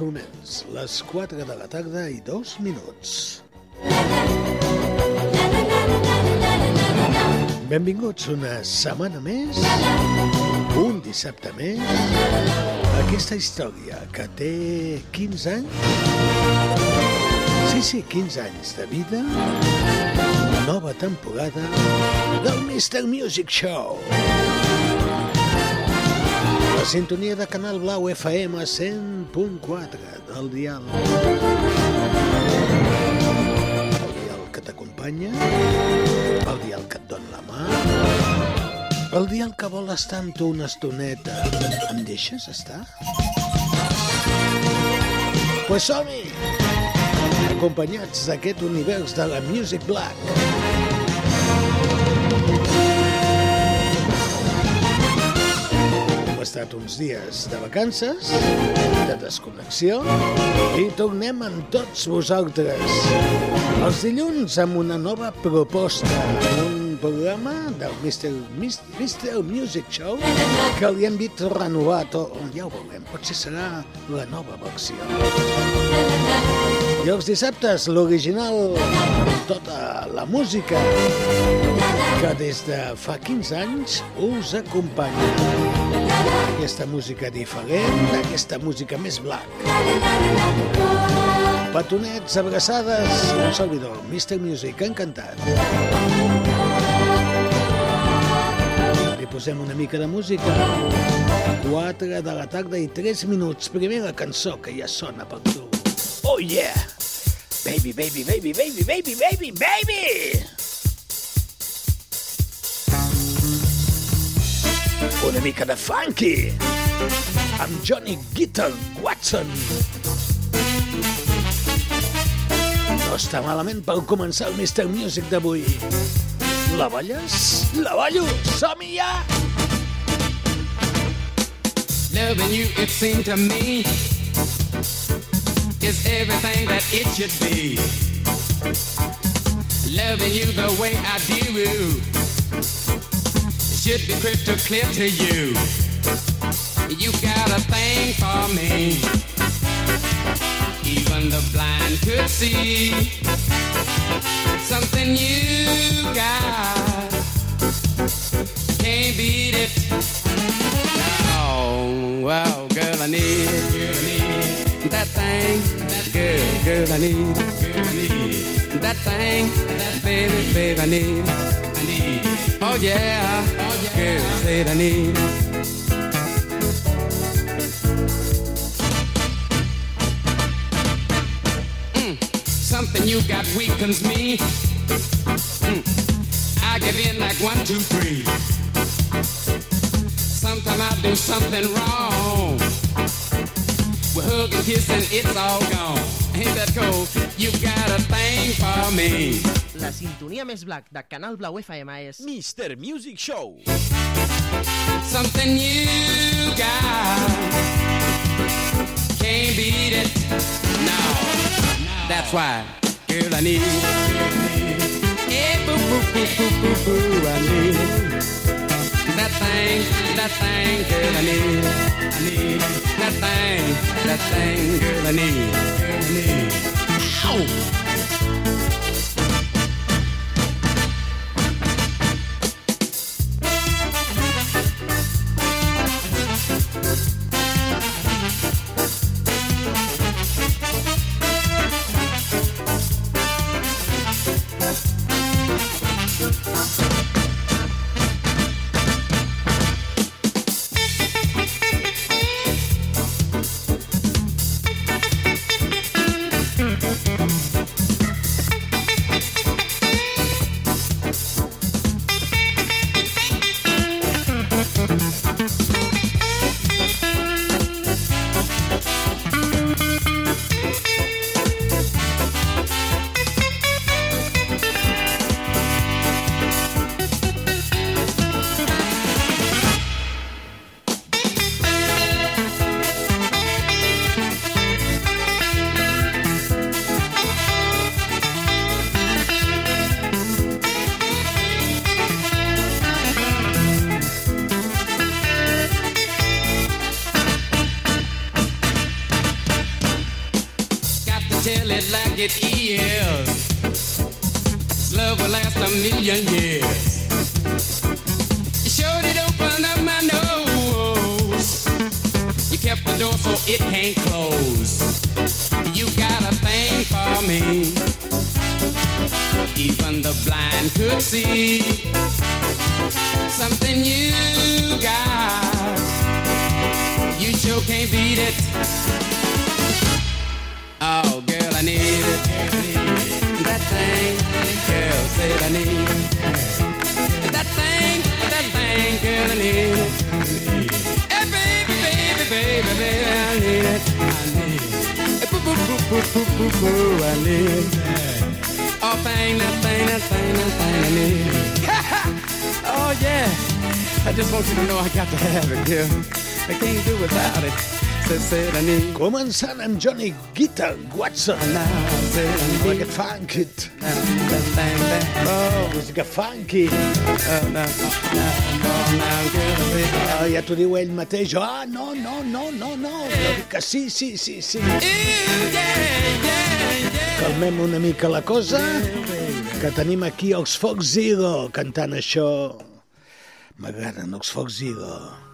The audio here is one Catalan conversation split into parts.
Moments, les 4 de la tarda i 2 minuts. Benvinguts una setmana més, un dissabte més, aquesta història que té 15 anys, sí, sí, 15 anys de vida, nova temporada del Mr. Music Show. La sintonia de Canal Blau FM 100.4 del dial. El dial que t'acompanya, el dial que et dona la mà, el dial que vol estar amb tu una estoneta. Em deixes estar? Pues som-hi! Acompanyats d'aquest univers de la Music Black. Estat uns dies de vacances, de desconnexió, i tornem amb tots vosaltres. Els dilluns amb una nova proposta, un programa del Mr. Mr. Music Show que li hem vist renovar tot. Ja ho veurem, potser serà la nova versió. I els dissabtes, l'original, tota la música que des de fa 15 anys us acompanya. Aquesta música diferent, aquesta música més black. Petonets, abraçades, un servidor, Mr. Music, encantat. Li posem una mica de música. 4 de la tarda i 3 minuts. Primera cançó que ja sona per tu. Oh yeah! Baby, baby, baby, baby, baby, baby, baby! Una mica de funky amb Johnny Guitar Watson. No està malament per començar el Mr. Music d'avui. La balles? La ballo? Som-hi ja! Loving you, it seemed to me, is everything that it should be. Loving you the way I do should be crystal clear to you. You got a thing for me. Even the blind could see something you got. Can't beat it. Oh, wow, girl, I need, girl, I need that thing, that girl, girl, I need, girl, I need that thing, that baby, baby, I need. Oh yeah, girl, say I need. Something you got weakens me. Mm, I give in like one, two, three. Sometimes I do something wrong. We hug and kiss and it's all gone. Ain't that cool? You got a thing for me. La sintonia més black de Canal Blau FM és Mr. Music Show. Something you got. Can't beat it. No. That's why, girl, I need. Hey, boo, boo, boo, boo, boo, boo, I need. That thing, that thing, girl, I need. Need that thing, that thing, girl, I need. Girl, I need. Ow! pensant en Johnny Guitar Watson. Amb aquest funk it. Oh, música funky. Oh, ja t'ho diu ell mateix. Ah, oh, no, no, no, no, no. Que sí, sí, sí, sí. Calmem una mica la cosa, que tenim aquí els Fox Eagle cantant això. M'agraden els Fox Eagle.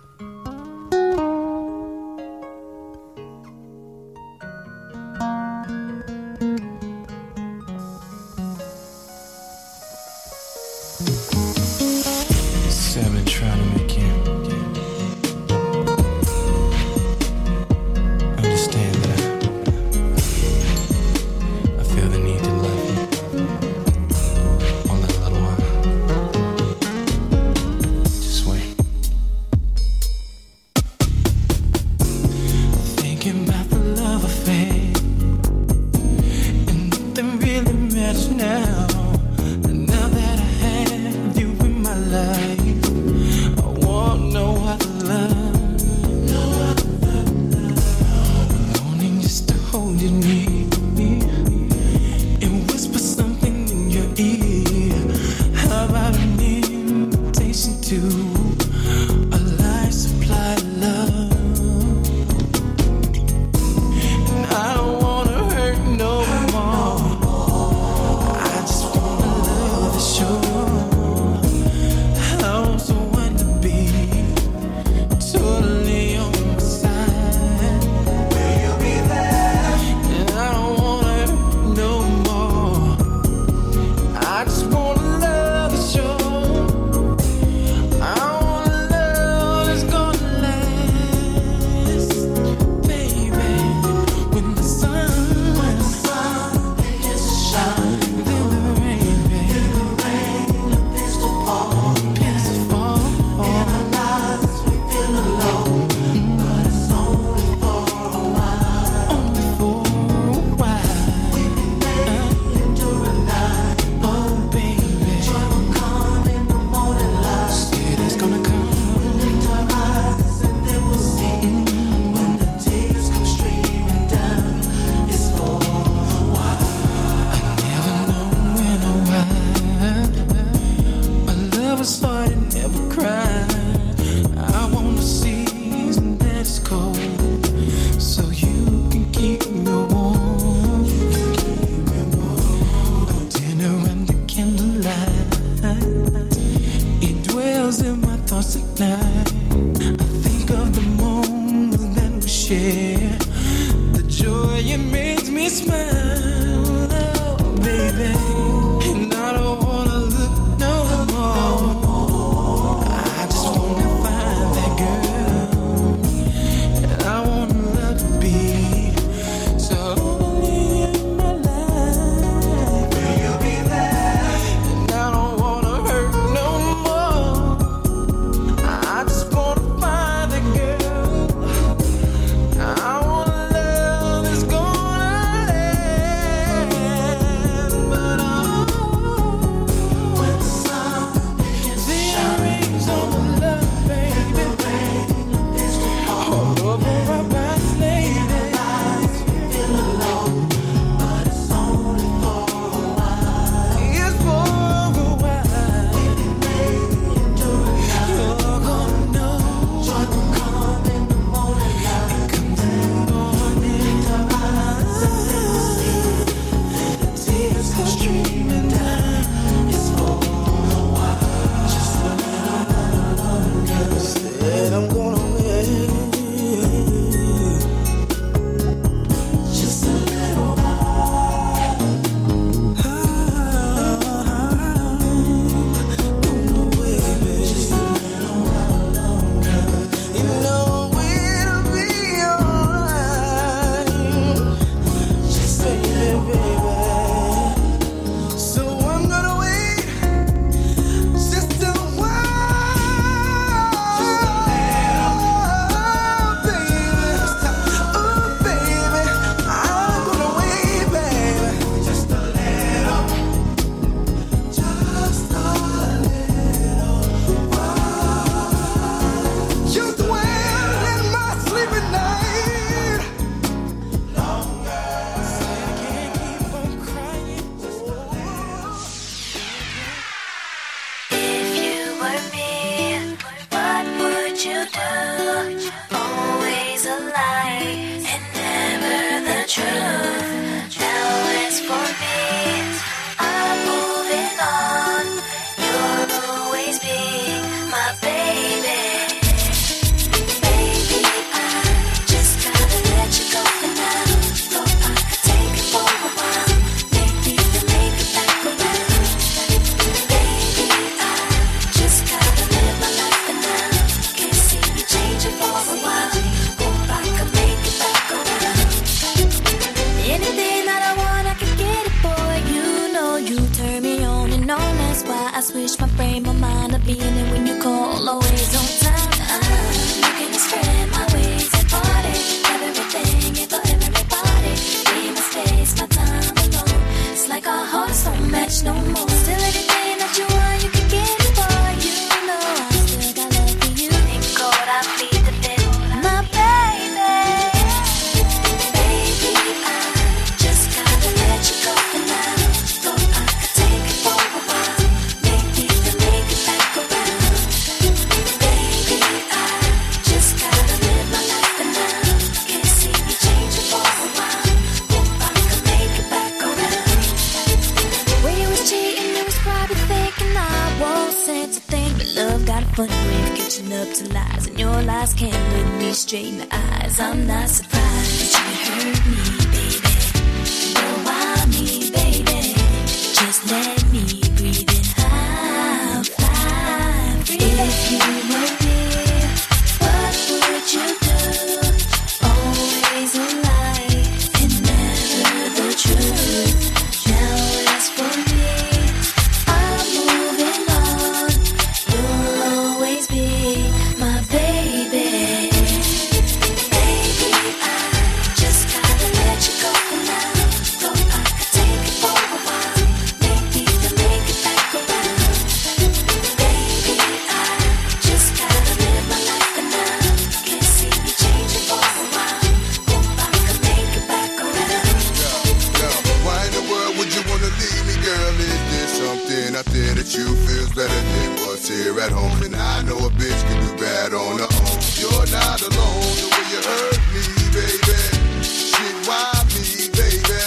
with you feels better than what's here at home. And I know a bitch can do bad on her own. You're not alone the way you hurt me, baby. Shit, why me, baby?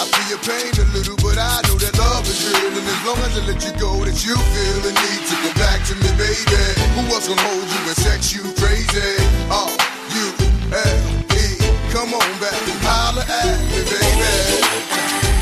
I feel your pain a little, but I know that love is real. And as long as I let you go, that you feel the need to go back to me, baby. Who else gonna hold you and sex you crazy? Oh, you, L, E. Come on back and holler at me, baby.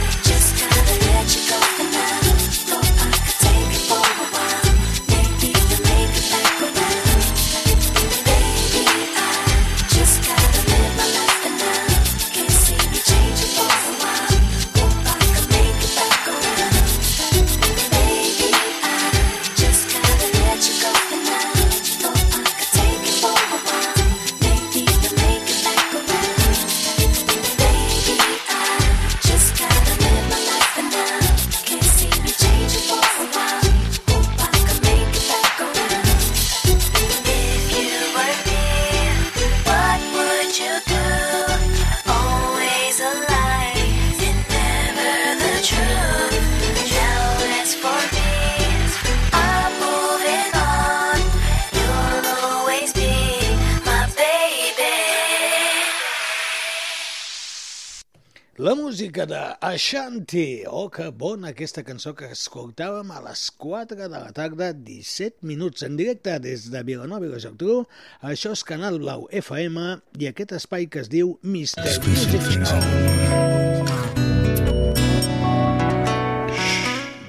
música de Ashanti. Oh, que bona aquesta cançó que escoltàvem a les 4 de la tarda, 17 minuts en directe des de Vilanova i la Geltrú. Això és Canal Blau FM i aquest espai que es diu Mister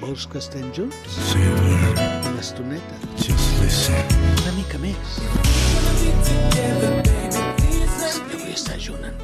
Vols que estem junts? Una estoneta. Una mica més. Sí, avui està junant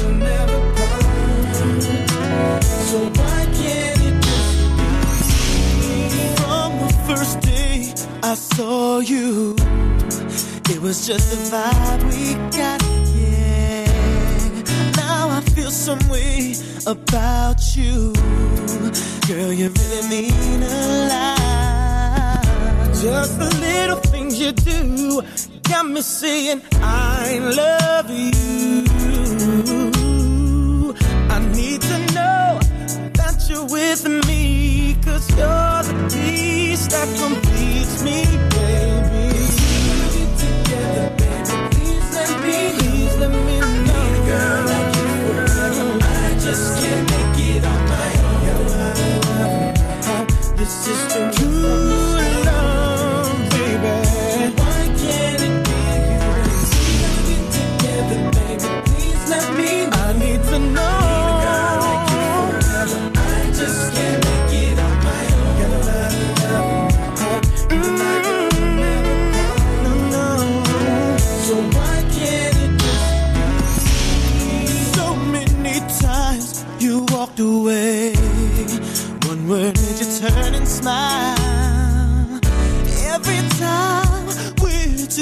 I saw you, it was just the vibe we got. Yeah. Now I feel some way about you, girl. You really mean a lot. Just the little things you do got me saying I love you. I need to know that you're with me Cause you're the piece that completes me, babe.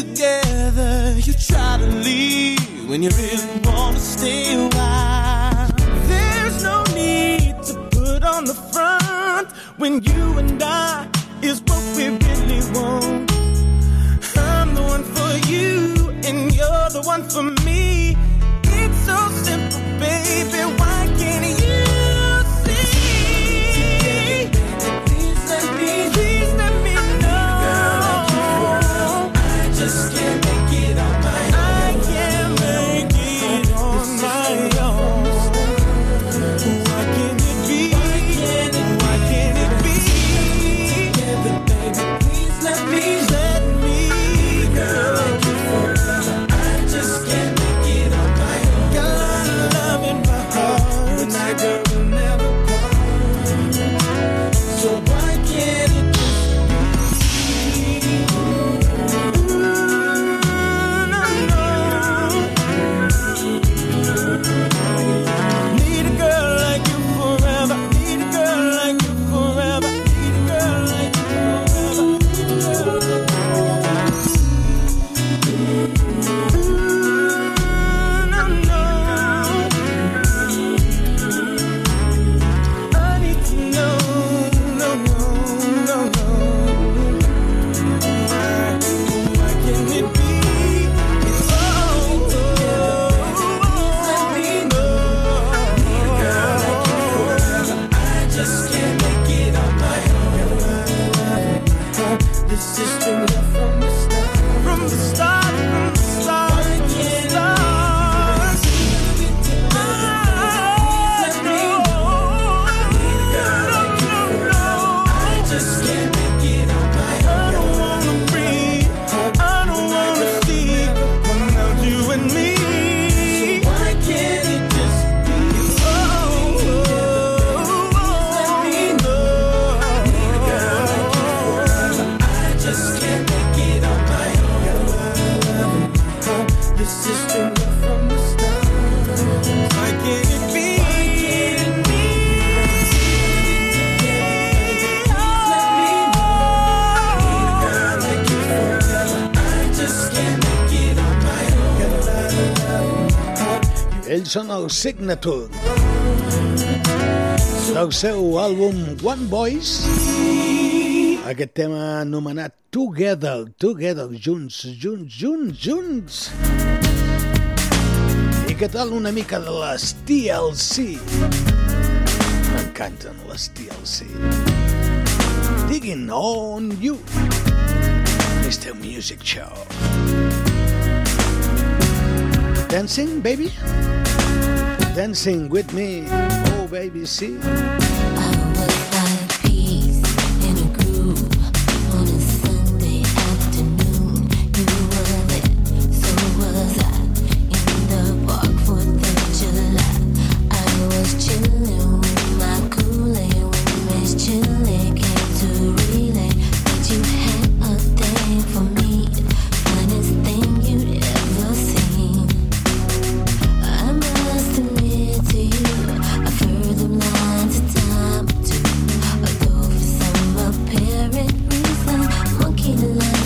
together, you try to leave when you really want to stay a while. There's no need to put on the front when you and Signature del seu àlbum One Voice aquest tema anomenat Together, Together, junts, junts, junts, junts i què tal una mica de les TLC m'encanten les TLC Digging on you Mr. Music Show Dancing, baby? Dancing with me, oh baby, see. feeling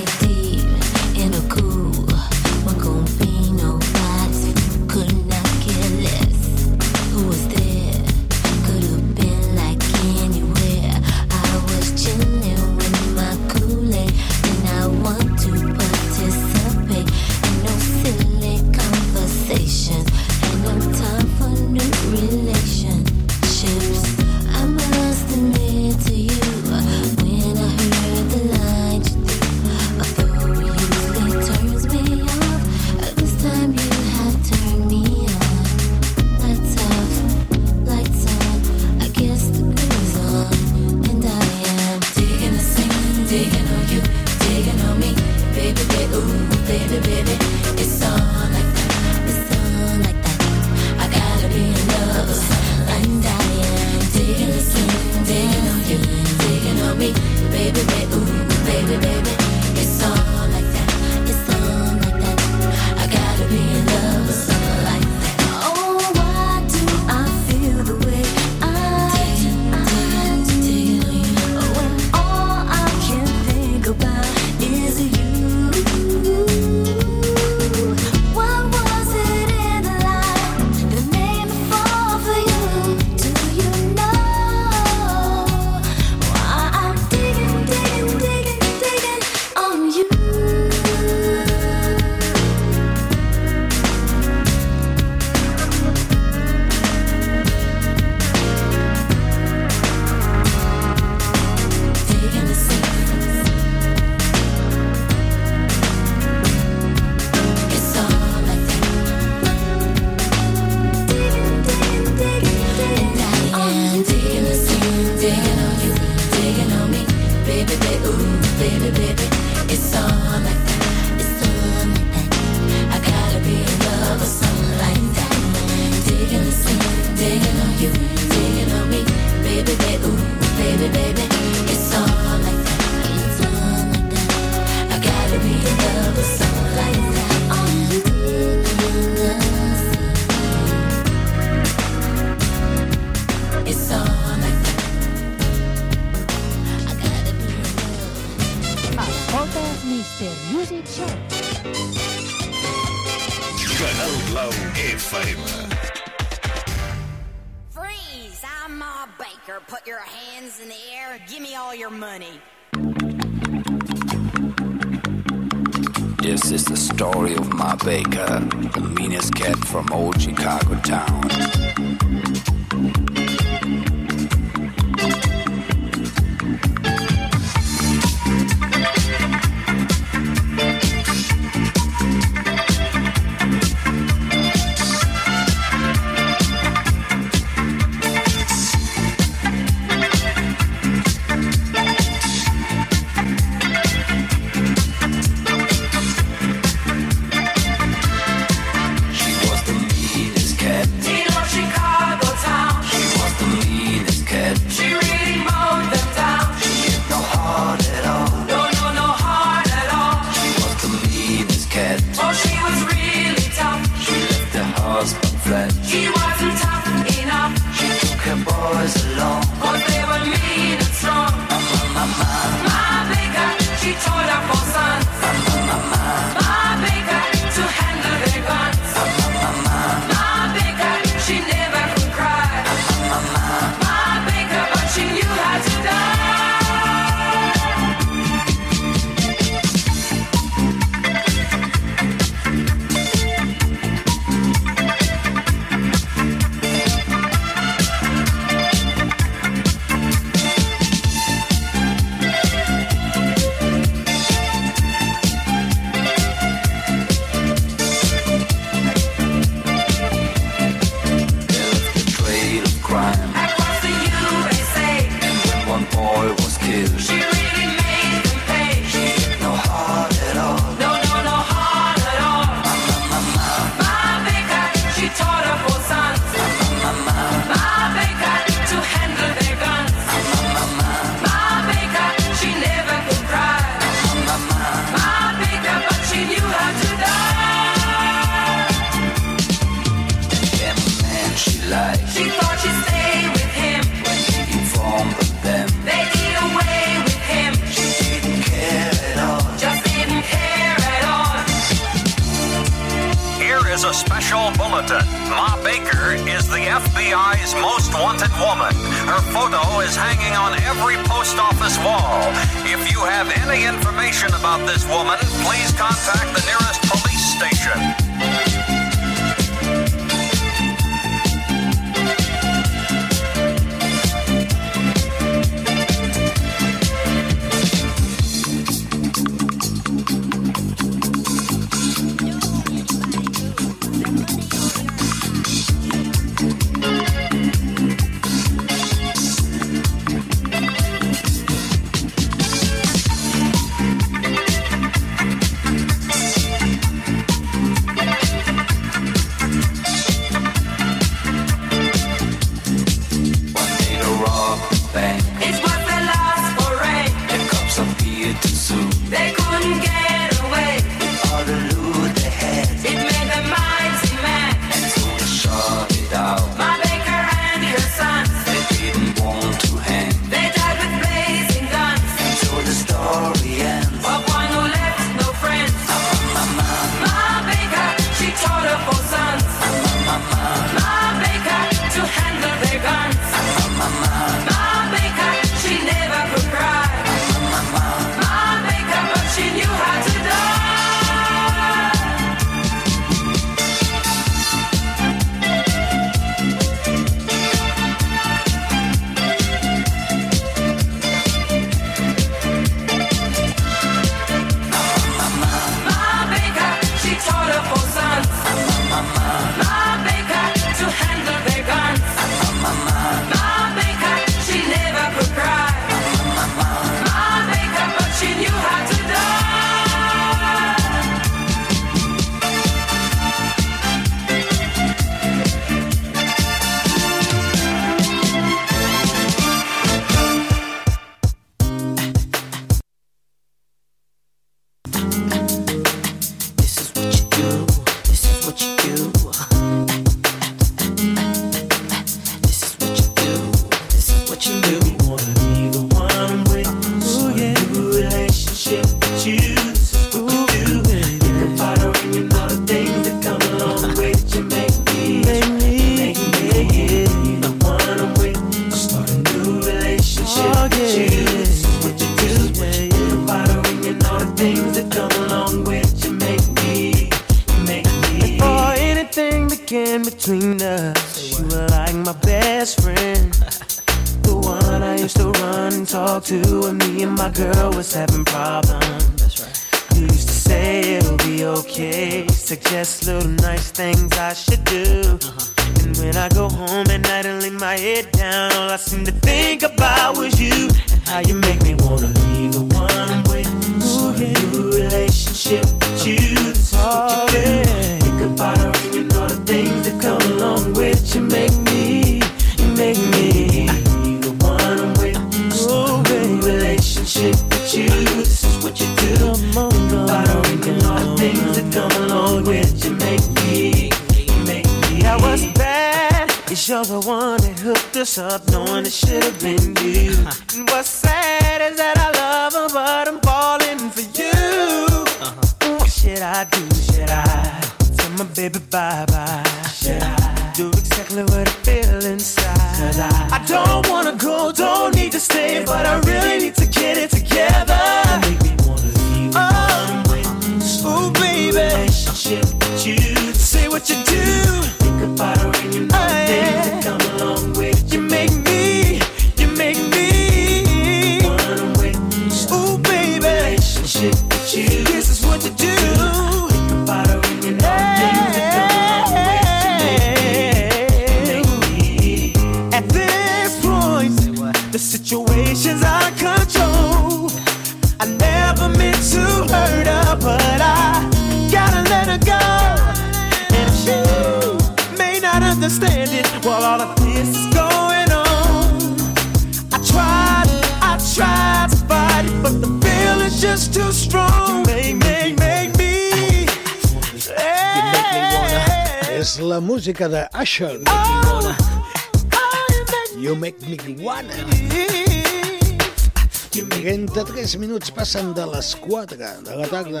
passen de les 4 de la tarda.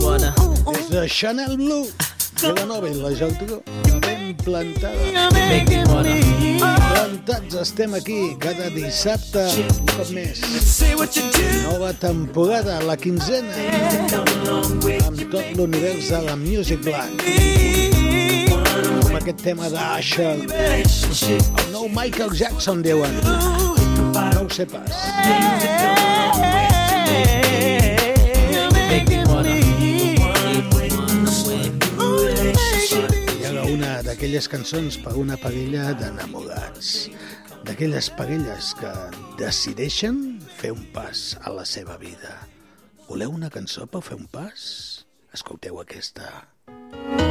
Bona. Des de Chanel Blue, Vilanova i la Geltrú, ben plantada. Plantats estem aquí cada dissabte, un cop més. Nova temporada, la quinzena, amb tot l'univers de la Music Black amb aquest tema d'Asher. El nou Michael Jackson, diuen sepas. Era una d'aquelles cançons per una parella d'enamorats, d'aquelles parelles que decideixen fer un pas a la seva vida. Voleu una cançó per fer un pas? Escolteu aquesta. Música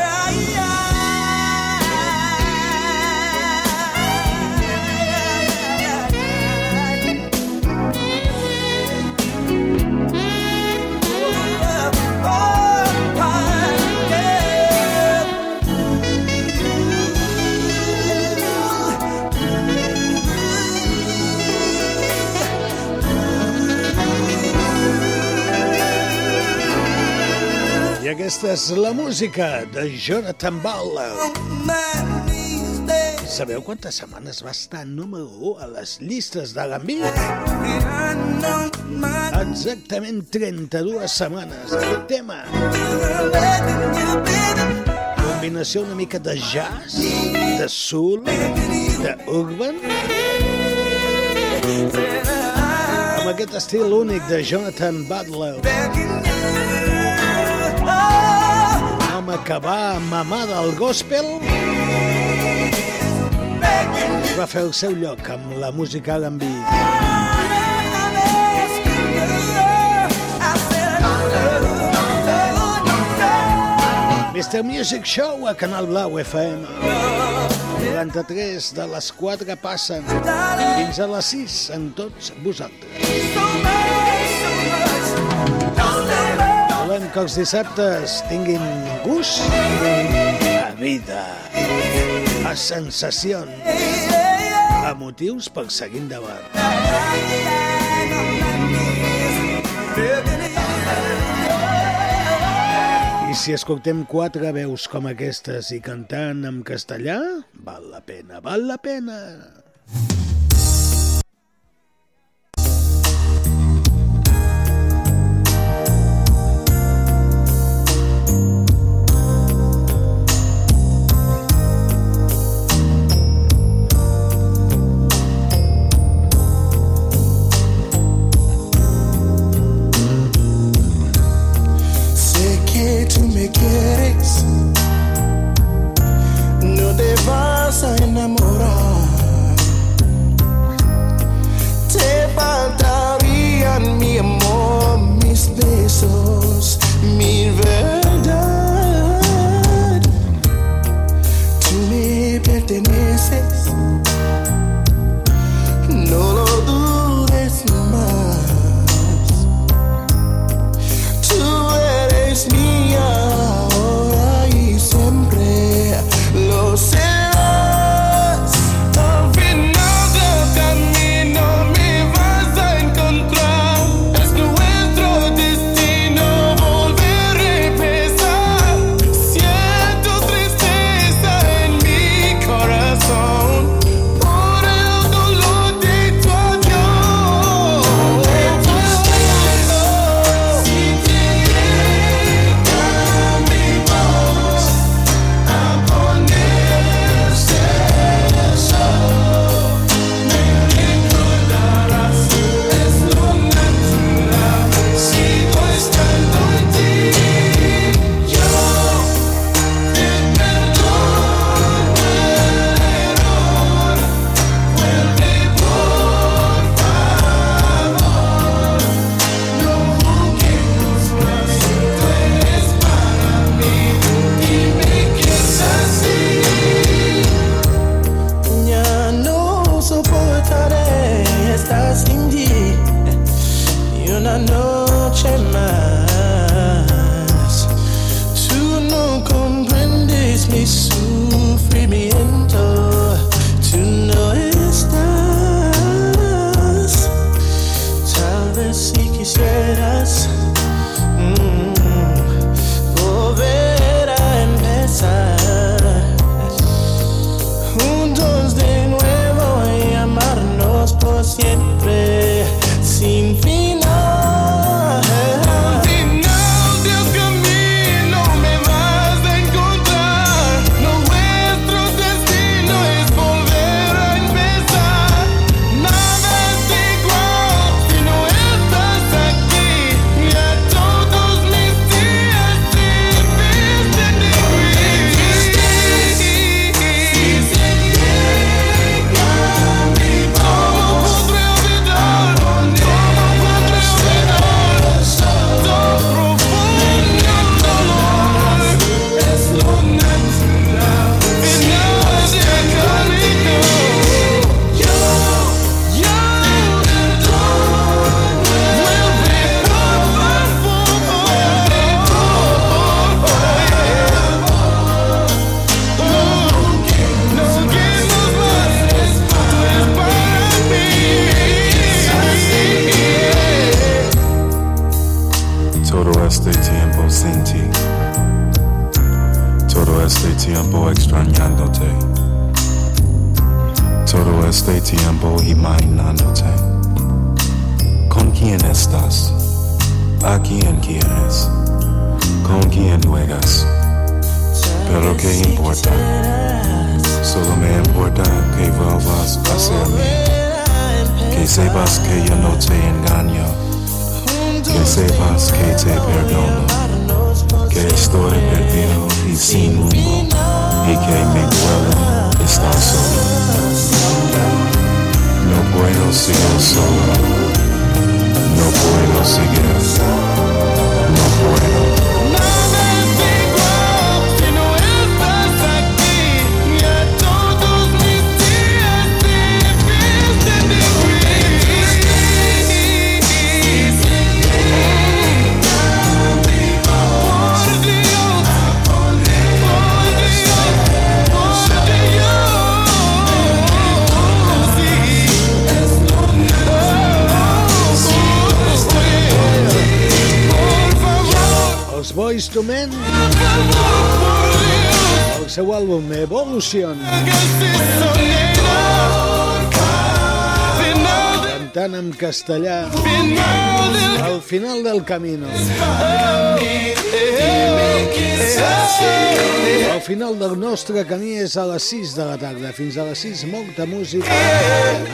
Yeah. Aquesta és la música de Jonathan Ball. Sabeu quantes setmanes va estar número 1 a les llistes de l'ambient? Exactament 32 setmanes. El tema... Combinació una mica de jazz, de soul, de urban... Amb aquest estil únic de Jonathan Butler programa que va mamar del gospel va fer el seu lloc amb la música d'en Mr. Music Show a Canal Blau FM. 93 de les 4 passen fins a les 6 en tots vosaltres. Volem que els dissabtes tinguin gust a vida, a sensacions, a motius per seguir endavant. I si escoltem quatre veus com aquestes i cantant en castellà, val la pena, val la pena. me quieres, no te vas a enamorar. Te faltarían mi amor, mis besos, mi verdad. Tú me perteneces. Evolution cantant en castellà final del camino. Al final del nostre camí és a les 6 de la tarda. Fins a les 6 molta música.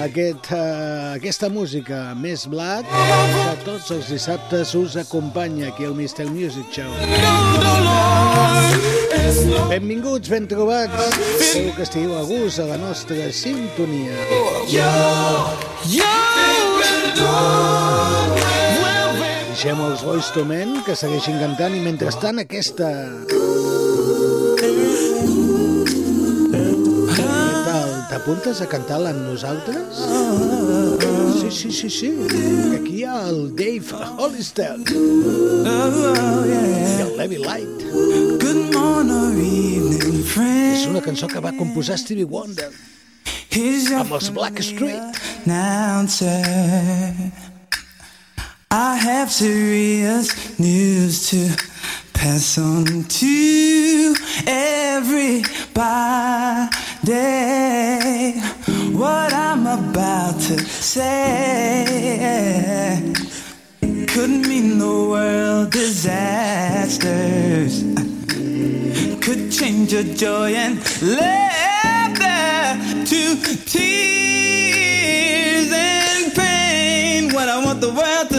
Aquest, uh, aquesta música més black que tots els dissabtes us acompanya aquí al Mr. Music Show. Benvinguts, ben trobats. Espero que estigueu a gust a la nostra sintonia Deixem els Boys to Men que segueixin cantant i mentrestant aquesta... Què tal? T'apuntes a cantar-la amb nosaltres? Sí, sí, sí, sí. Aquí hi ha el Dave Hollister i el Levi Light. Good morning, evening, friend. És una cançó que va composar Stevie Wonder amb els Black Street. announcer. I have serious news to pass on to everybody. What I'm about to say could mean the world disasters. Could change your joy and laughter to tears and pain. What I want the world to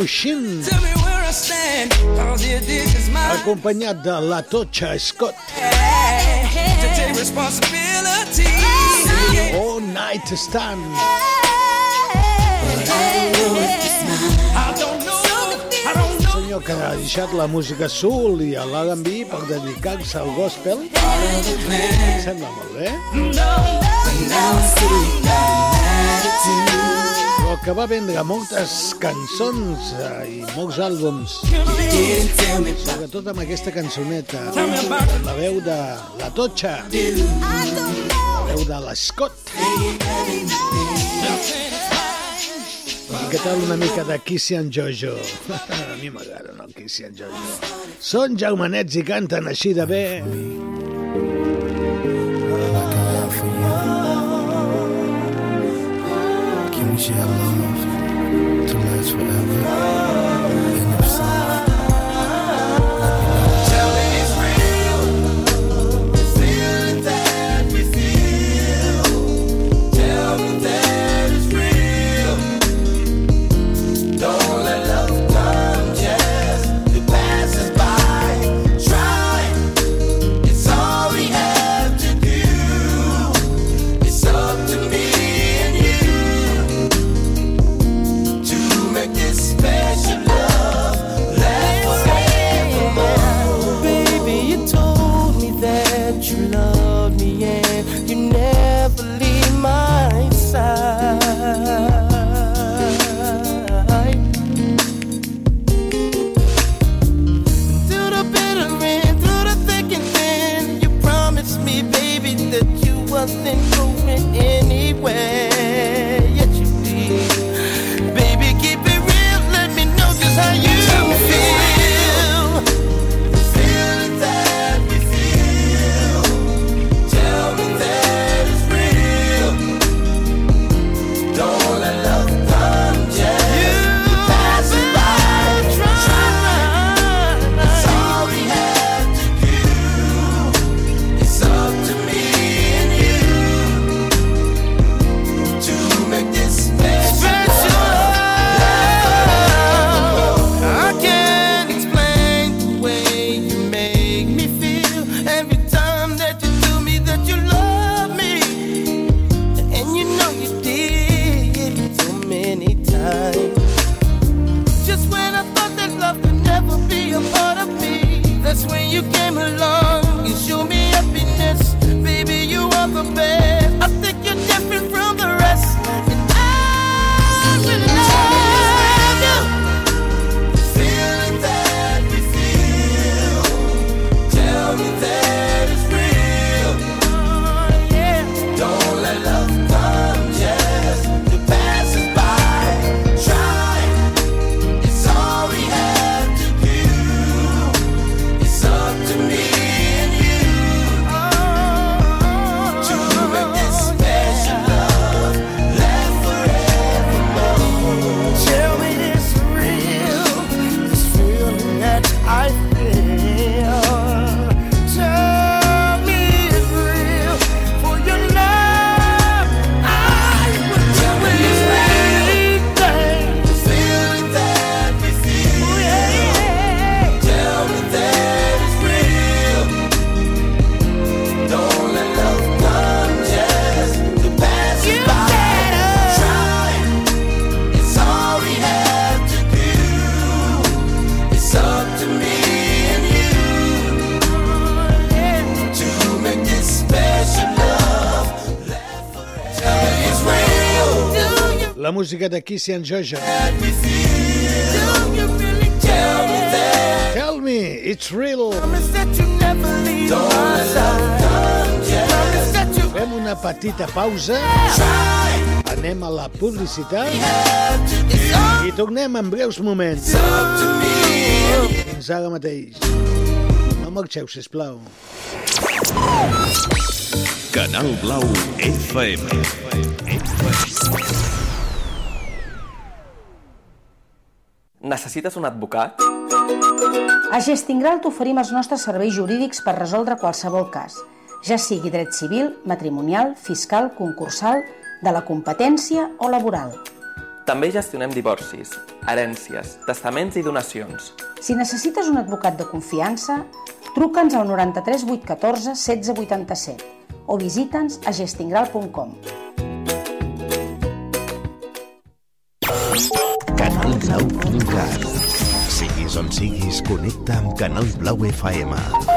Bushin acompanyat de la Totxa Scott o Night Stand senyor que ha deixat la música soul i l'R&B per dedicar-se al gospel sembla molt bé no, no, no, no, no, no, no, no, però que va vendre moltes cançons eh, i molts àlbums. Sobretot amb aquesta cançoneta, la veu de la Totxa, la veu de l'Escot. I què tal una mica de Kissy and Jojo? A mi m'agraden el Kissy and Jojo. Són jaumanets i canten així de bé. Your love to last forever. Música de and Jojo. Tell me, it's real. Fem una petita pausa. Anem a la publicitat i tornem en breus moments. Fins ara mateix. No marxeu, sisplau. Canal Blau FM. Necessites un advocat? A Gestingral t'oferim els nostres serveis jurídics per resoldre qualsevol cas, ja sigui dret civil, matrimonial, fiscal, concursal, de la competència o laboral. També gestionem divorcis, herències, testaments i donacions. Si necessites un advocat de confiança, truca'ns al 93 814 1687 o visita'ns a gestingral.com. Canalblau.cat Siguis on siguis, connecta amb Canal Blau FM.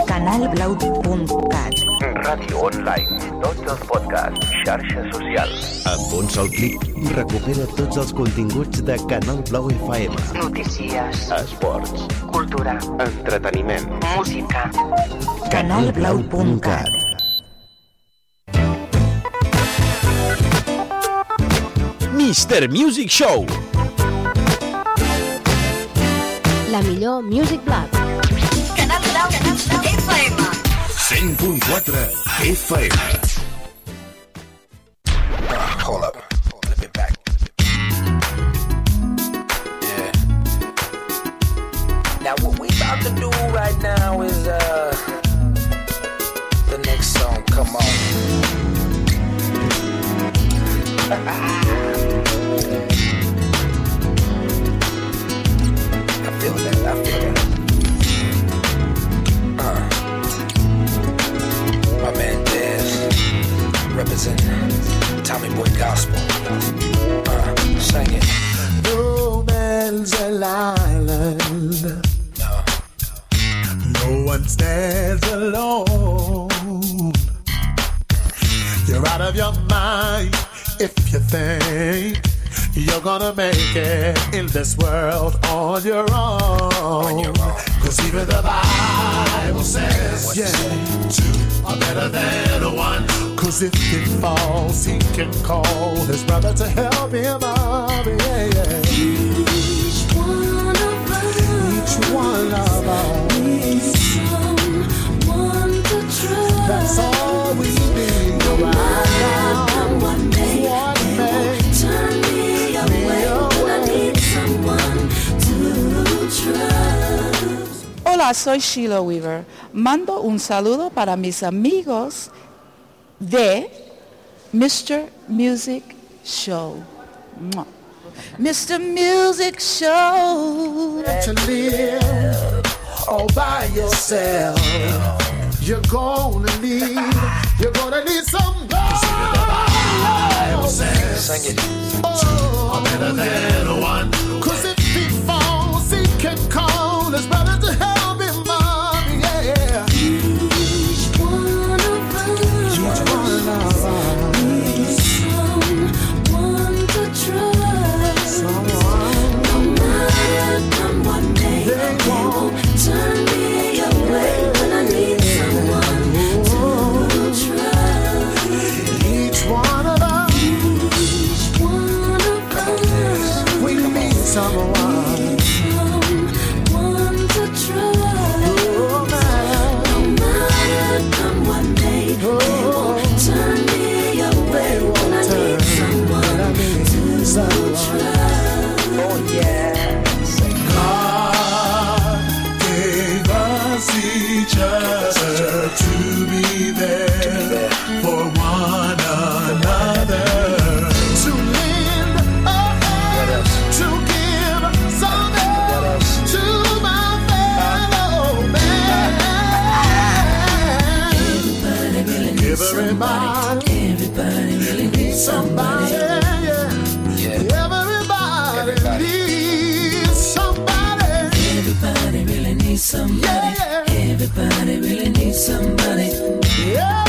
Canalblau.cat Ràdio online, tots els podcasts, xarxes socials. Amb un sol clic, recupera tots els continguts de Canal Blau FM. Notícies, Esports, cultura, entreteniment, música. Canalblau.cat Mr. Music Show. La millor Music Black. Canal Blau, Canal Blau FM. 100.4 FM. Hold up. Let me back. Yeah. Now what we about to do right now is uh the next song. Come on. Represent Tommy Boy Gospel. Uh, sing it. No man's an island. No one stands alone. You're out of your mind if you think you're gonna make it in this world on your own. Cause even the Bible says, yeah, two better than one. Cause if he falls, he can call his brother to help him up. Yeah, yeah. Each one of us, each one of us needs someone to trust. That's all Hola, soy Sheila Weaver. Mando un saludo para mis amigos de Mr. Music Show. Mua. Mr. Music Show. to live all by yourself. You're gonna need, you're gonna need somebody. Sing it. Oh, better than one. need somebody. Yeah.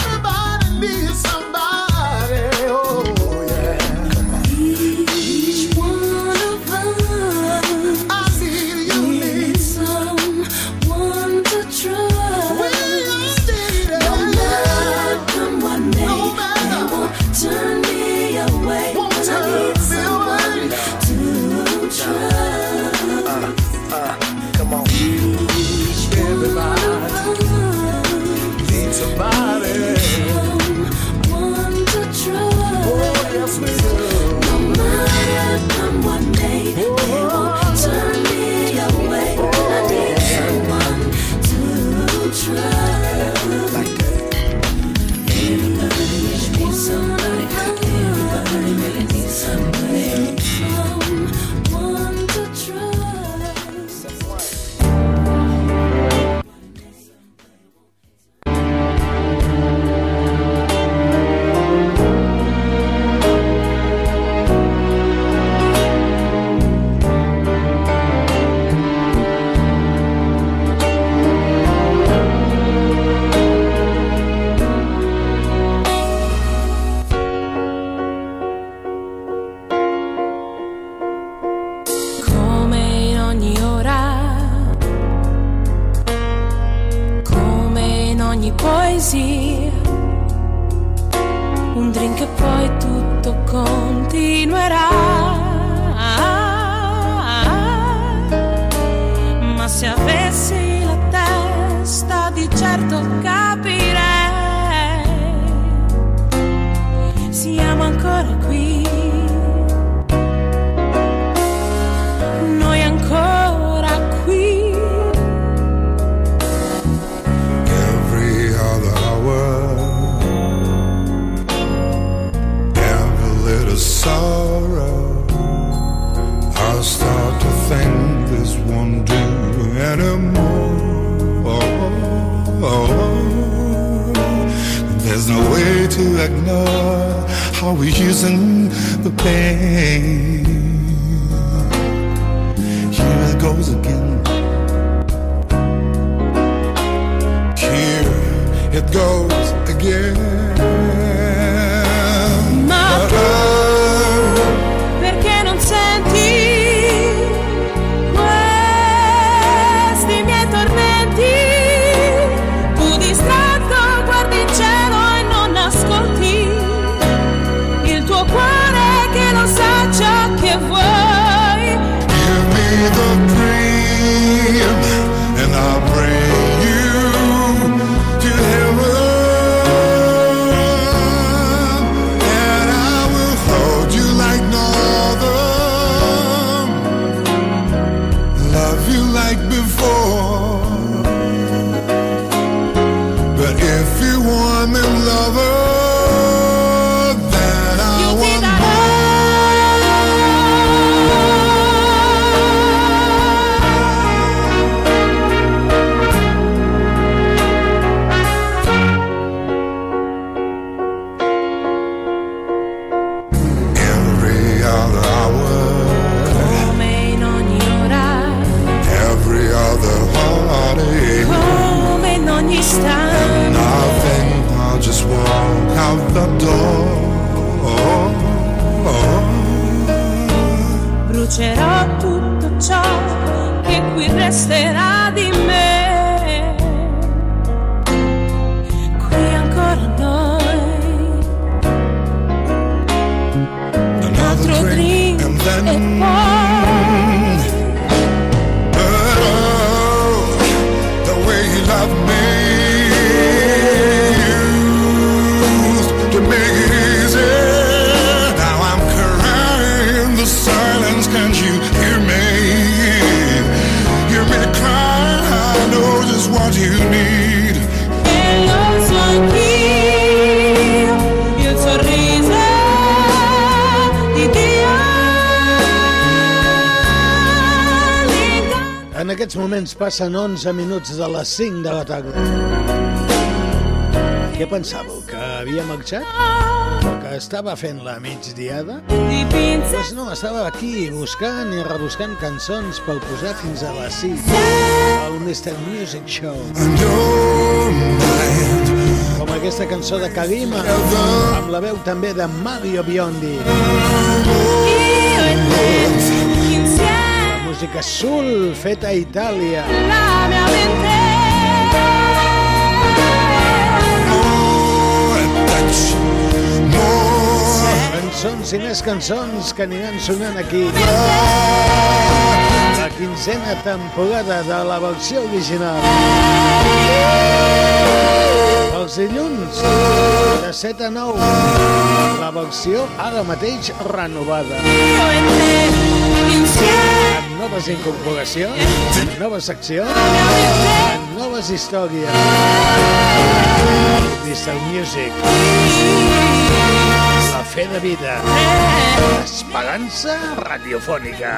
Passen 11 minuts de les 5 de la tarda. Què pensàveu? Que havia marxat? Que estava fent la migdiada? Pues no, estava aquí buscant i rebuscant cançons per posar fins a les 6 al Mr. Music Show. Com aquesta cançó de Kalima, amb la veu també de Mario Biondi. La música soul feta a Itàlia. La mia mente Cançons i més cançons que aniran sonant aquí. La quinzena temporada de la versió original. Els dilluns, de 7 a 9, la versió ara mateix renovada. Amb noves incorporacions, amb noves seccions, noves històries. Mr. Music. La fe de vida. Esperança radiofònica.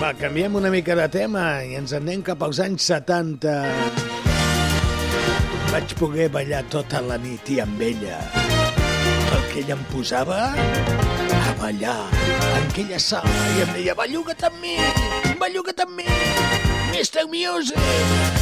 Va, canviem una mica de tema i ens anem cap als anys 70. Vaig poder ballar tota la nit i amb ella. Perquè ella em posava a ballar en aquella sala i em deia belluga't amb mi, belluga't amb mi, Mr. Music.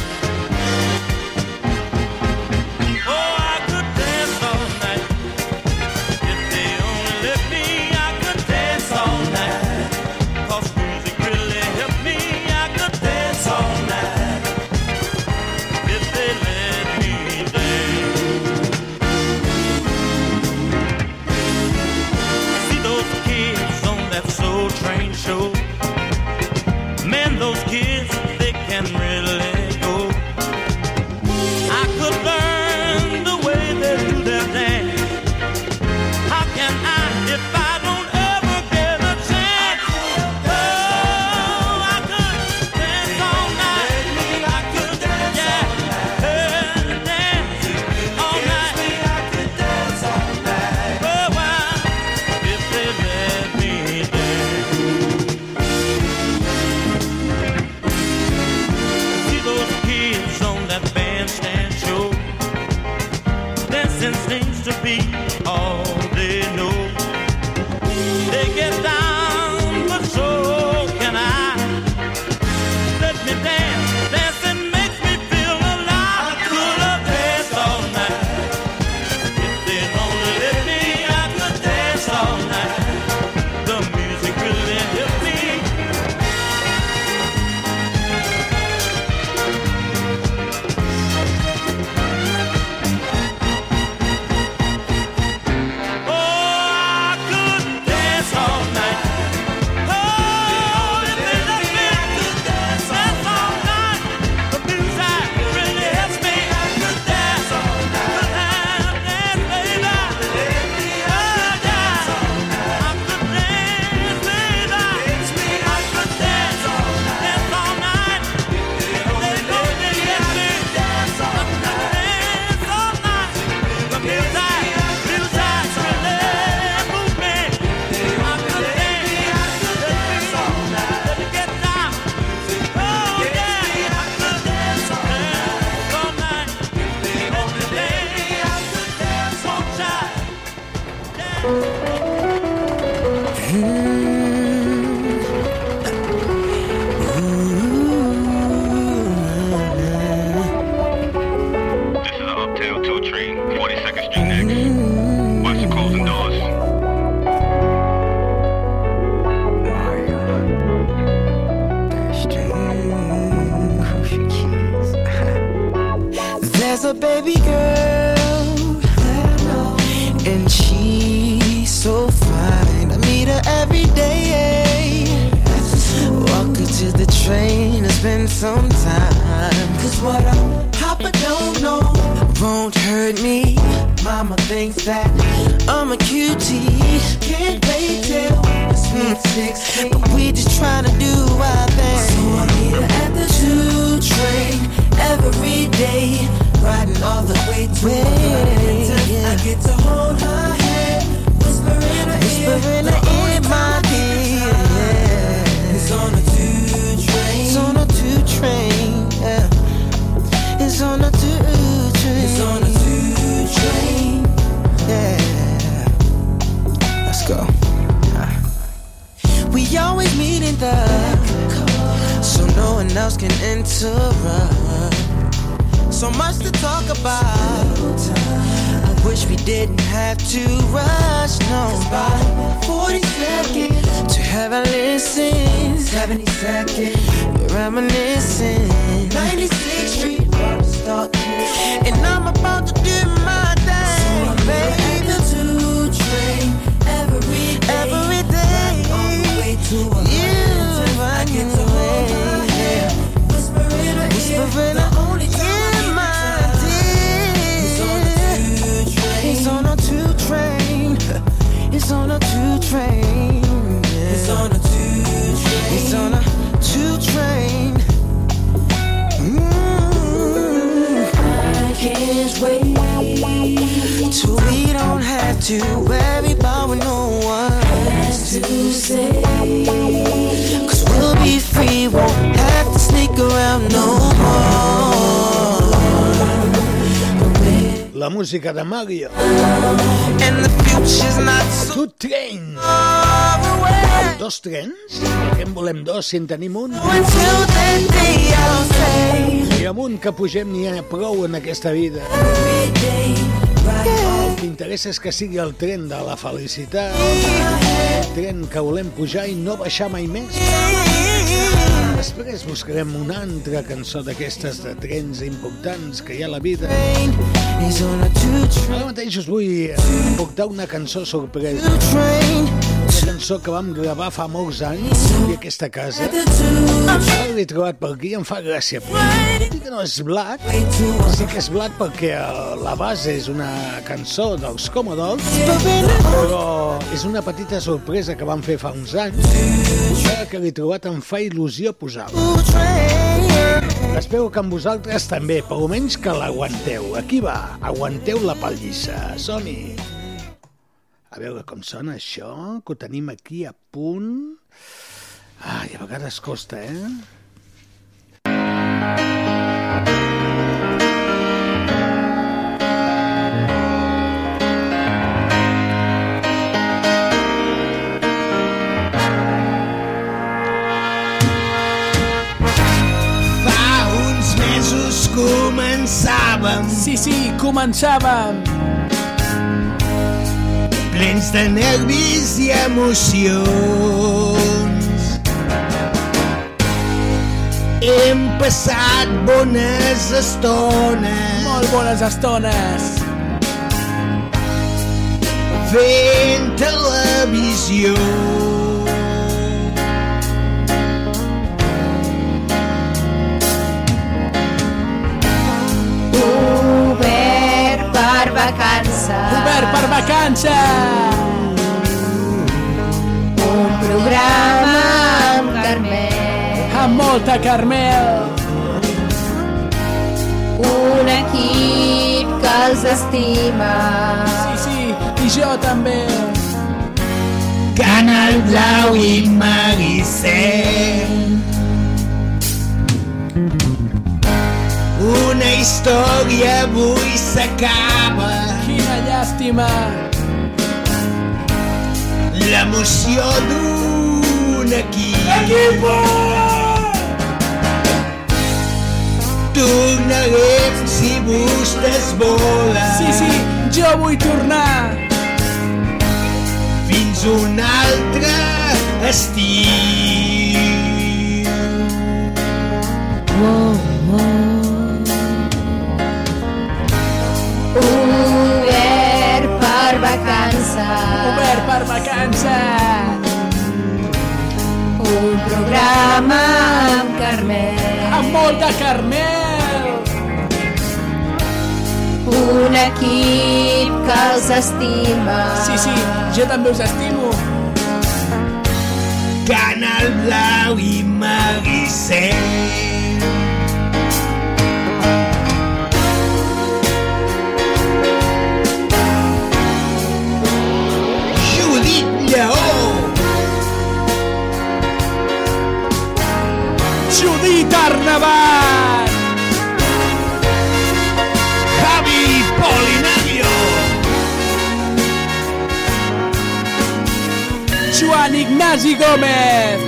hmm hurt me. Mama thinks that I'm a cutie. Can't wait till sweet 16. But we just trying to do our thing. So I meet her at the two train every day. Riding all the way to Atlanta. I get to hold her hand, whisper in her whisper in her the so no one else can interrupt. So much to talk about. I wish we didn't have to rush. No, about 40 seconds to have a listen. 70 seconds, we're reminiscing. 96th Street, stalking. And I'm about to till we don't have to worry about what no one has to say. Cause we'll be free, won't have to sneak around no more. La música de Mario. And the future's not so Two Train. Dos trens? Què en volem dos si en tenim un? day. I amb un que pugem n'hi ha prou en aquesta vida. El que és que sigui el tren de la felicitat, el tren que volem pujar i no baixar mai més. Després buscarem una altra cançó d'aquestes de trens importants que hi ha a la vida. Ara mateix us vull portar una cançó sorpresa. Cançó que vam gravar fa molts anys i aquesta casa. L'he trobat per aquí i em fa gràcia. I que no és blat, sí que és blat perquè la base és una cançó dels Commodores, però és una petita sorpresa que vam fer fa uns anys, que l'he trobat em fa il·lusió posar-la. Espero que amb vosaltres també, per almenys que l'aguanteu. Aquí va, aguanteu la pallissa. Som-hi! A veure com sona això, que ho tenim aquí a punt. Ai, a vegades costa, eh? Fa uns mesos començàvem Sí, sí, començàvem. Plens de nervis i emocions. Hem passat bones estones Molt bones estones. fent televisió. Per vacances. Obert per vacances. Un programa amb Carmel. Amb molta Carmel. Un equip que els estima. Sí, sí, i jo també. Canal Blau i Maricel. Una història avui s'acaba. Quina llàstima. L'emoció d'un equip. Equipo! Tornarem si vostès volen. Sí, sí, jo vull tornar. Fins un altre estiu. Per vacances. Un programa amb Carmel. Amb molt de Carmel. Un equip que els estima. Sí, sí, jo també us estimo. Canal Blau i Maricel. yeah, oh! Giudita Arnaval! Javi Polinario! Juan Ignasi Gómez!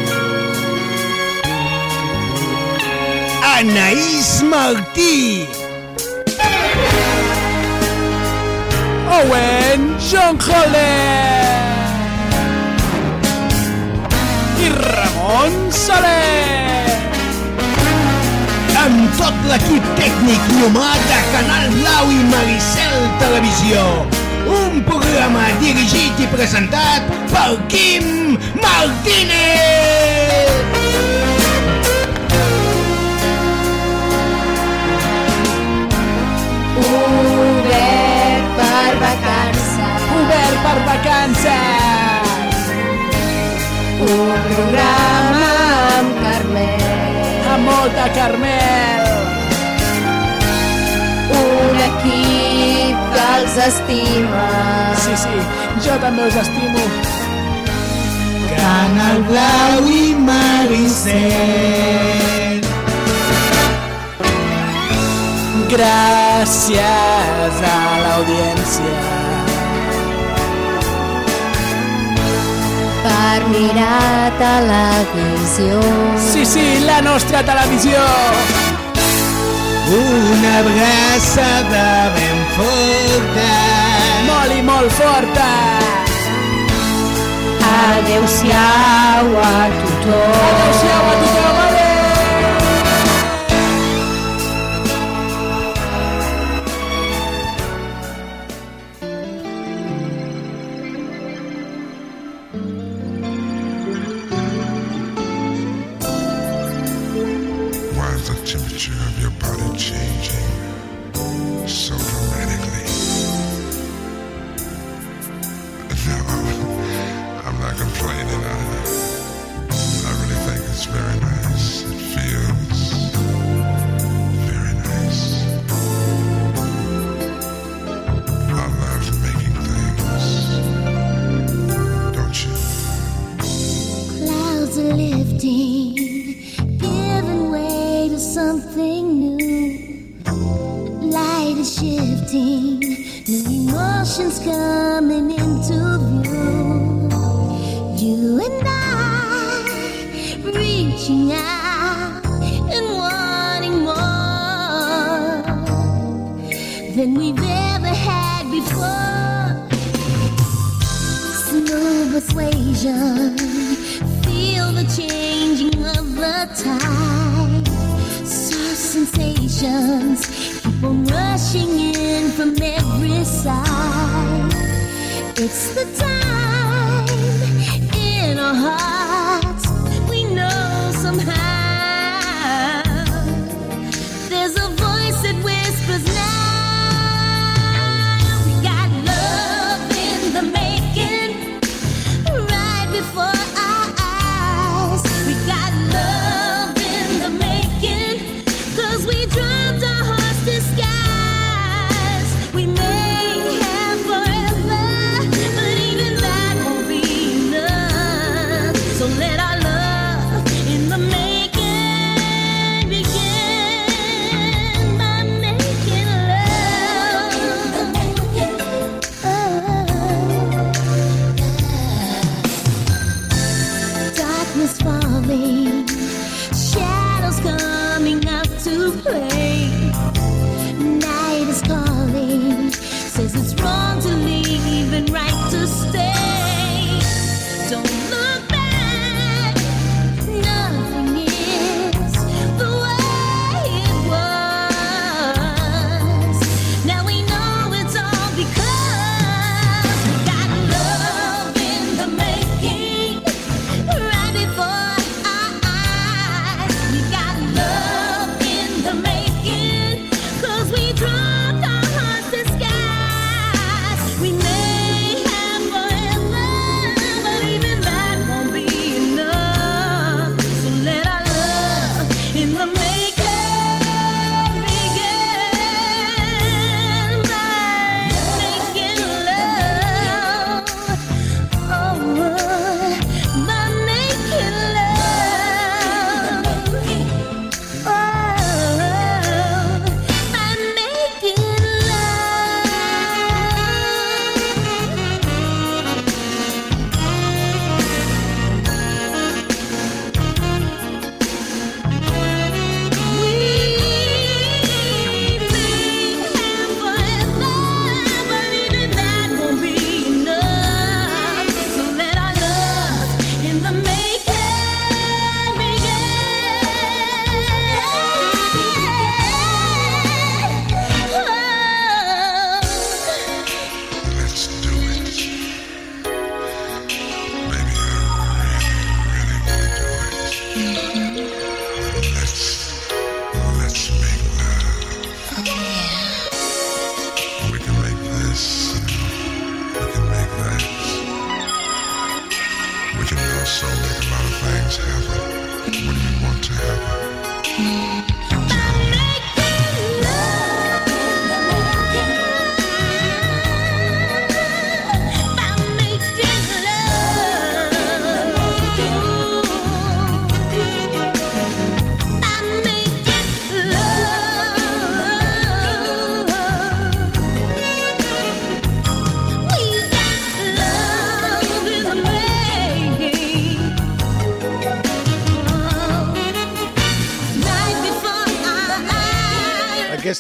Anaís Martí. Owen John Holland. Ramon Soler. Amb tot l'equip tècnic i humà de Canal Blau i Maricel Televisió. Un programa dirigit i presentat per Quim Martínez. Obert per vacances. Obert per vacances. Un programa amb Carmel. Amb molta Carmel. Un equip que els estima. Sí, sí, jo també us estimo. Canal Blau i Maricel. Gràcies a l'audiència. Per mirar televisió. Sí, sí, la nostra televisió. Una abraçada ben forta. Molt i molt forta. Adéu-siau a tothom. Adéu-siau a tothom.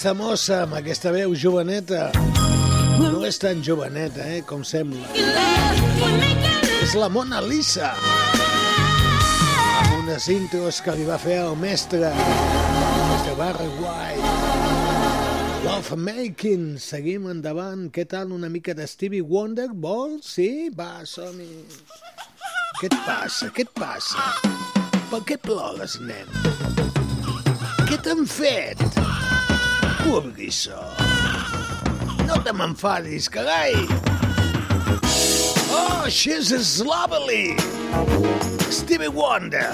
Aquesta mossa amb aquesta veu joveneta no és tan joveneta, eh, com sembla. És la Mona Lisa. Amb unes intros que li va fer el mestre, mestre Barry White. Love Making. Seguim endavant. Què tal una mica de Stevie Wonder? Vols? Sí? Va, som-hi. Què et passa? Què et passa? Per què plores, nen? Què t'han fet? Pobrísso. No te m'enfadis, carai. Oh, she's a lovely. Stevie Wonder.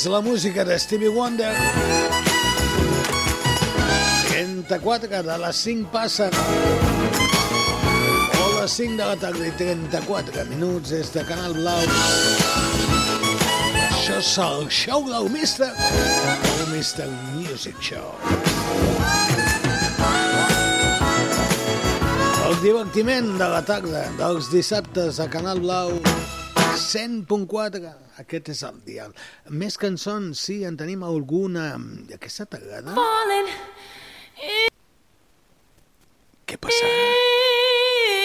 és la música de Stevie Wonder. 34, de les 5 passen. O les 5 de la tarda i 34 minuts des de Canal Blau. Això és el show del Mister, el Mister Music Show. El divertiment de la tarda dels dissabtes a Canal Blau 100.4 aquest és el dial. Més cançons, sí, en tenim alguna. Mm, Aquesta t'agrada? Eh? Fallen. Què passa? Eh,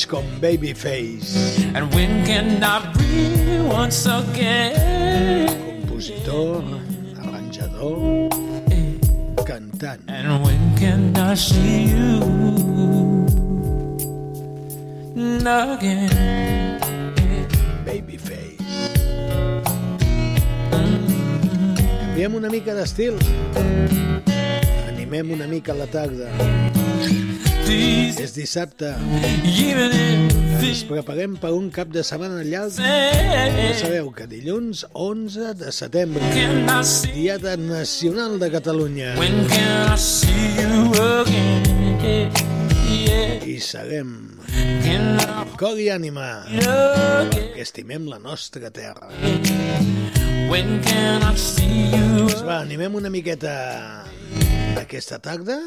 coneix com Babyface. And when can I breathe once again? Compositor, arranjador, cantant. And when can I see you again? Babyface. Canviem una mica d'estil. Animem una mica la tarda. És dissabte. Ens preparem per un cap de setmana llarg. Ja sabeu que dilluns 11 de setembre, Diada Nacional de Catalunya. I serem cor i ànima que estimem la nostra terra. Doncs va, animem una miqueta aquesta tarda.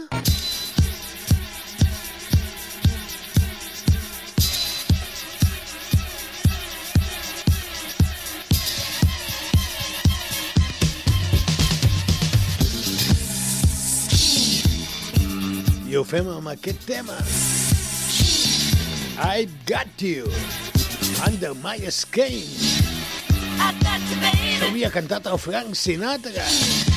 Ho fem amb aquest tema. I got you. Under my skin. Que havia cantat el Frank Sinatra.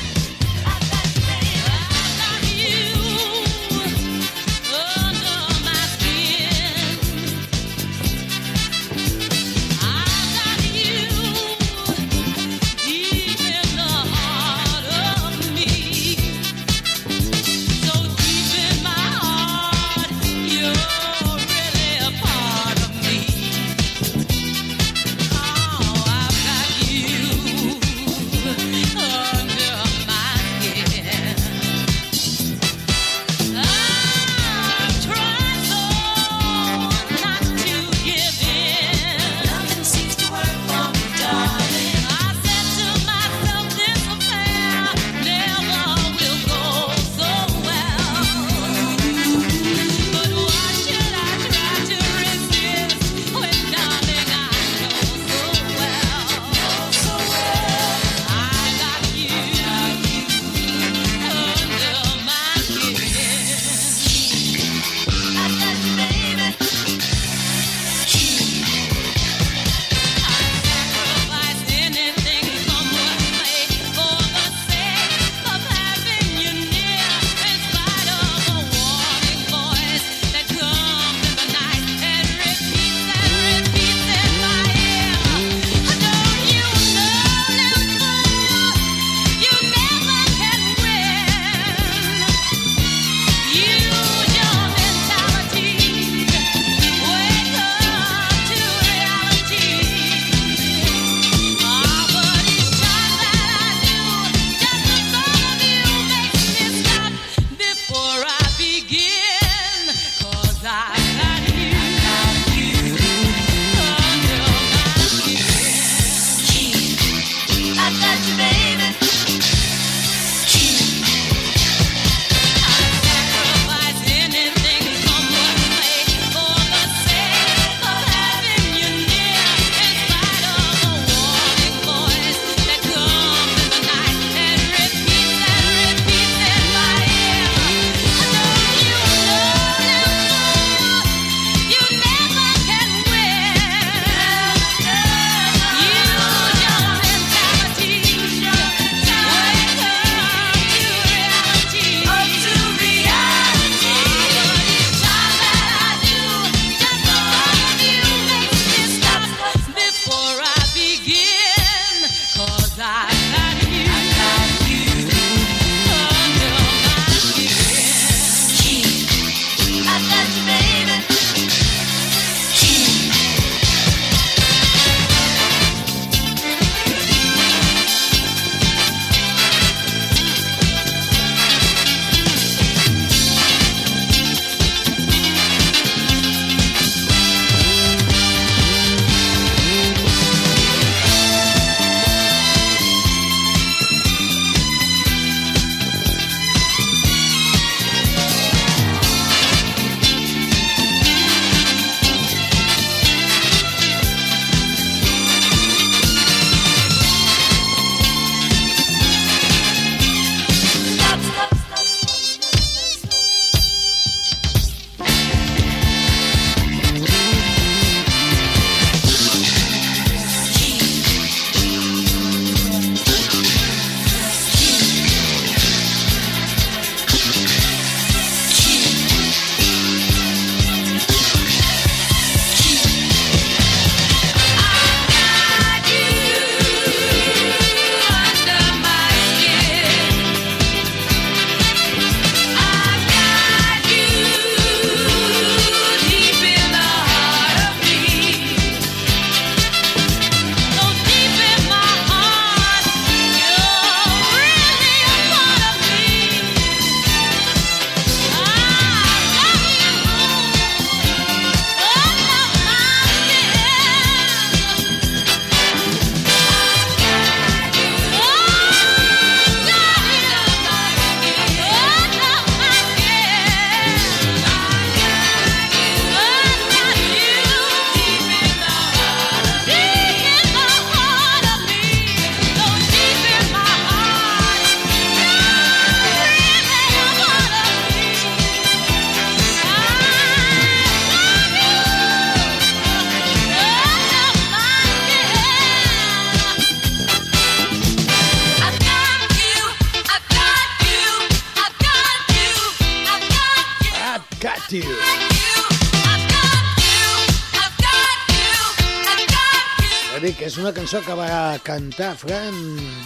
Cançó que va cantar Fran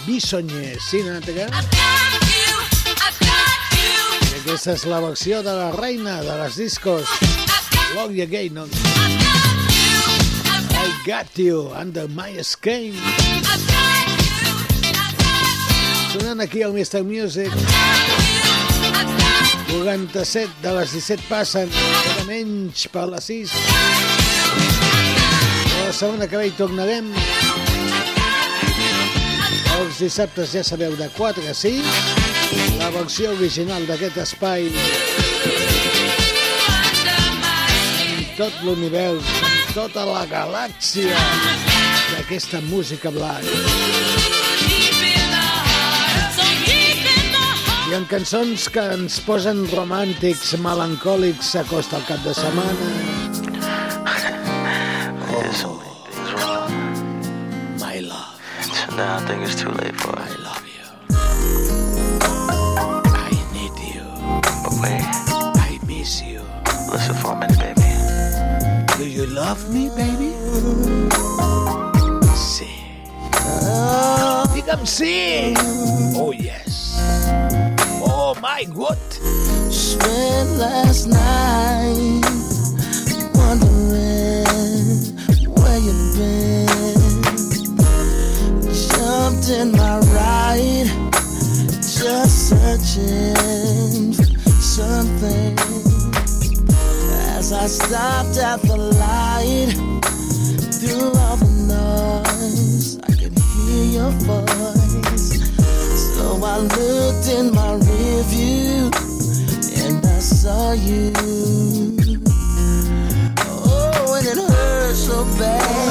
Bisonye Sinatra. I aquesta és la versió de la reina de les discos, Gloria Gaynor. I got you under my skin. Sonant aquí al Mr. Music. 47 de les 17 passen, era menys per les 6. A la segona que ve hi tornarem. Els dissabtes ja sabeu de 4 a 6. La versió original d'aquest espai amb tot l'univers, amb tota la galàxia d'aquesta música blanca. I en cançons que ens posen romàntics, melancòlics, s'acosta el cap de setmana. Now I think it's too late for it. I love you. I need you. But wait, I miss you. listen for a minute, baby. Do you love me, baby? Sí. Ah, Digue'm sí. Oh, yes. Oh, my God. Spent last night wondering Jumped in my ride, just searching for something. As I stopped at the light, through all the noise, I could hear your voice. So I looked in my review and I saw you. Oh, and it hurt so bad.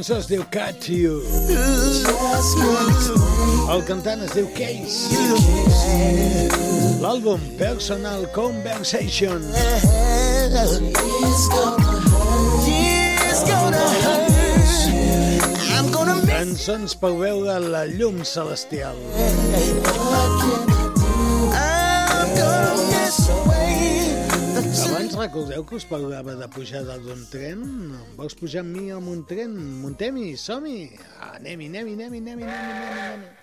Cançó es diu Cat You. El cantant es diu Case. L'àlbum Personal Conversation. Cançons per veure la llum celestial. Abans recordeu que us parlava de pujar dalt d'un tren? Vols pujar amb mi amb un tren? Muntem-hi, som-hi! Ah, anem-hi, anem-hi, anem-hi, anem-hi, anem-hi, anem-hi.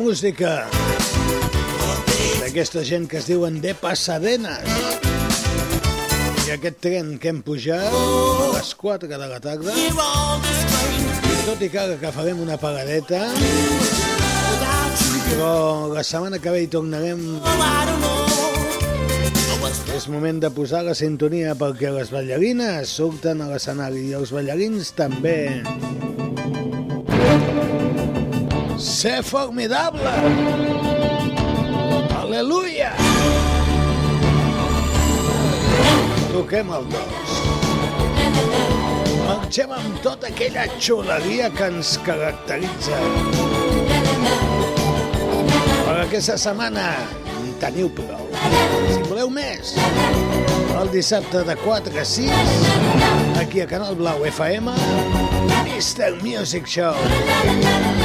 Música d'aquesta gent que es diuen de Pasadenas. I aquest tren que hem pujat a les 4 de la tarda, i tot i que ara que farem una paradeta, però la setmana que ve hi tornarem és moment de posar la sintonia perquè les ballarines surten a l'escenari i els ballarins també. Ser formidable! Aleluia! Toquem el dos. Marxem amb tota aquella xuleria que ens caracteritza. Per aquesta setmana en teniu prou. Si voleu més, el dissabte de 4 a 6, aquí a Canal Blau FM, Mr. Music Show.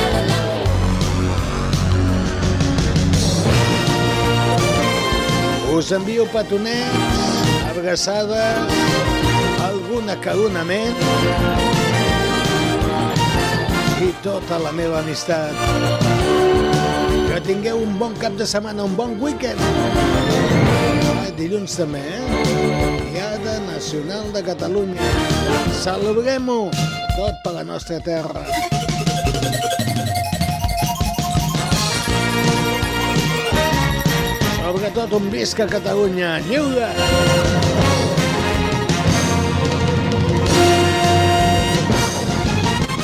Us envio petonets, abraçades, algun acaronament i tota la meva amistat. Que tingueu un bon cap de setmana, un bon weekend. Ah, dilluns també, eh? Diada Nacional de Catalunya. Celebrem-ho tot per la nostra terra. Sobretot un visca Catalunya lliure.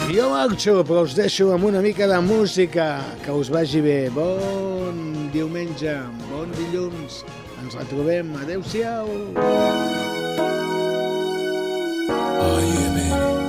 Jo marxo, però us deixo amb una mica de música. Que us vagi bé. Bon diumenge, bon dilluns. Ens retrobem. Adéu-siau. Oh yeah.